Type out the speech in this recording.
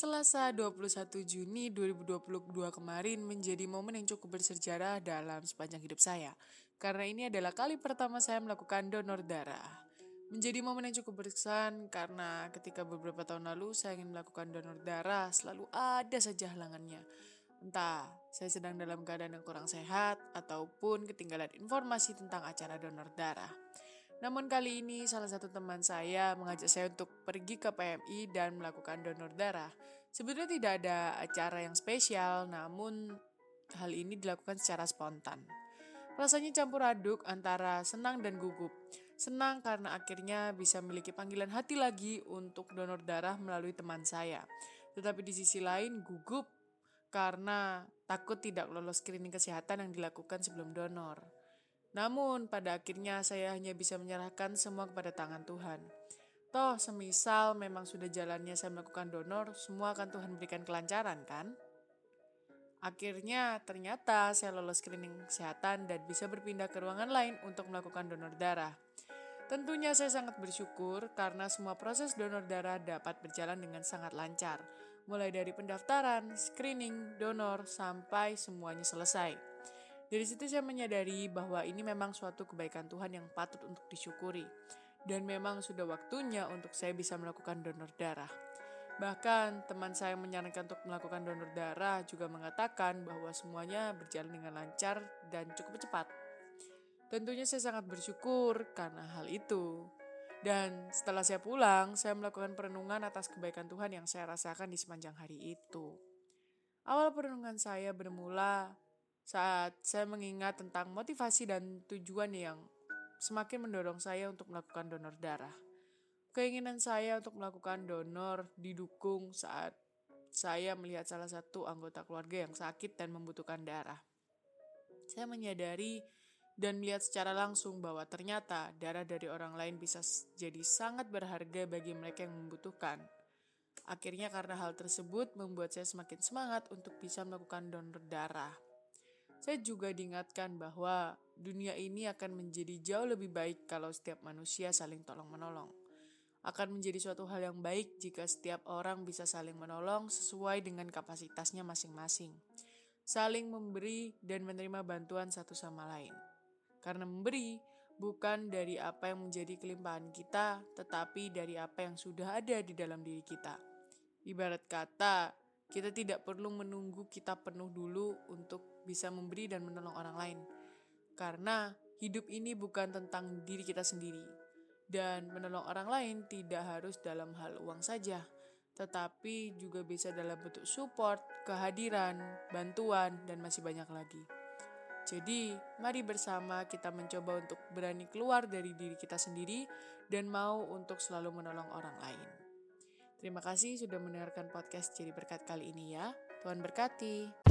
Selasa 21 Juni 2022 kemarin menjadi momen yang cukup bersejarah dalam sepanjang hidup saya. Karena ini adalah kali pertama saya melakukan donor darah. Menjadi momen yang cukup berkesan karena ketika beberapa tahun lalu saya ingin melakukan donor darah selalu ada saja halangannya. Entah saya sedang dalam keadaan yang kurang sehat ataupun ketinggalan informasi tentang acara donor darah. Namun kali ini salah satu teman saya mengajak saya untuk pergi ke PMI dan melakukan donor darah. Sebetulnya tidak ada acara yang spesial, namun hal ini dilakukan secara spontan. Rasanya campur aduk antara senang dan gugup. Senang karena akhirnya bisa memiliki panggilan hati lagi untuk donor darah melalui teman saya. Tetapi di sisi lain gugup karena takut tidak lolos screening kesehatan yang dilakukan sebelum donor. Namun, pada akhirnya saya hanya bisa menyerahkan semua kepada tangan Tuhan. Toh, semisal memang sudah jalannya saya melakukan donor, semua akan Tuhan berikan kelancaran, kan? Akhirnya, ternyata saya lolos screening kesehatan dan bisa berpindah ke ruangan lain untuk melakukan donor darah. Tentunya saya sangat bersyukur karena semua proses donor darah dapat berjalan dengan sangat lancar, mulai dari pendaftaran, screening, donor, sampai semuanya selesai. Dari situ saya menyadari bahwa ini memang suatu kebaikan Tuhan yang patut untuk disyukuri. Dan memang sudah waktunya untuk saya bisa melakukan donor darah. Bahkan teman saya yang menyarankan untuk melakukan donor darah juga mengatakan bahwa semuanya berjalan dengan lancar dan cukup cepat. Tentunya saya sangat bersyukur karena hal itu. Dan setelah saya pulang, saya melakukan perenungan atas kebaikan Tuhan yang saya rasakan di sepanjang hari itu. Awal perenungan saya bermula saat saya mengingat tentang motivasi dan tujuan yang semakin mendorong saya untuk melakukan donor darah. Keinginan saya untuk melakukan donor didukung saat saya melihat salah satu anggota keluarga yang sakit dan membutuhkan darah. Saya menyadari dan melihat secara langsung bahwa ternyata darah dari orang lain bisa jadi sangat berharga bagi mereka yang membutuhkan. Akhirnya karena hal tersebut membuat saya semakin semangat untuk bisa melakukan donor darah. Saya juga diingatkan bahwa dunia ini akan menjadi jauh lebih baik kalau setiap manusia saling tolong-menolong. Akan menjadi suatu hal yang baik jika setiap orang bisa saling menolong sesuai dengan kapasitasnya masing-masing. Saling memberi dan menerima bantuan satu sama lain. Karena memberi bukan dari apa yang menjadi kelimpahan kita, tetapi dari apa yang sudah ada di dalam diri kita. Ibarat kata, kita tidak perlu menunggu kita penuh dulu untuk bisa memberi dan menolong orang lain. Karena hidup ini bukan tentang diri kita sendiri. Dan menolong orang lain tidak harus dalam hal uang saja, tetapi juga bisa dalam bentuk support, kehadiran, bantuan, dan masih banyak lagi. Jadi, mari bersama kita mencoba untuk berani keluar dari diri kita sendiri dan mau untuk selalu menolong orang lain. Terima kasih sudah mendengarkan podcast Jadi Berkat kali ini ya. Tuhan berkati.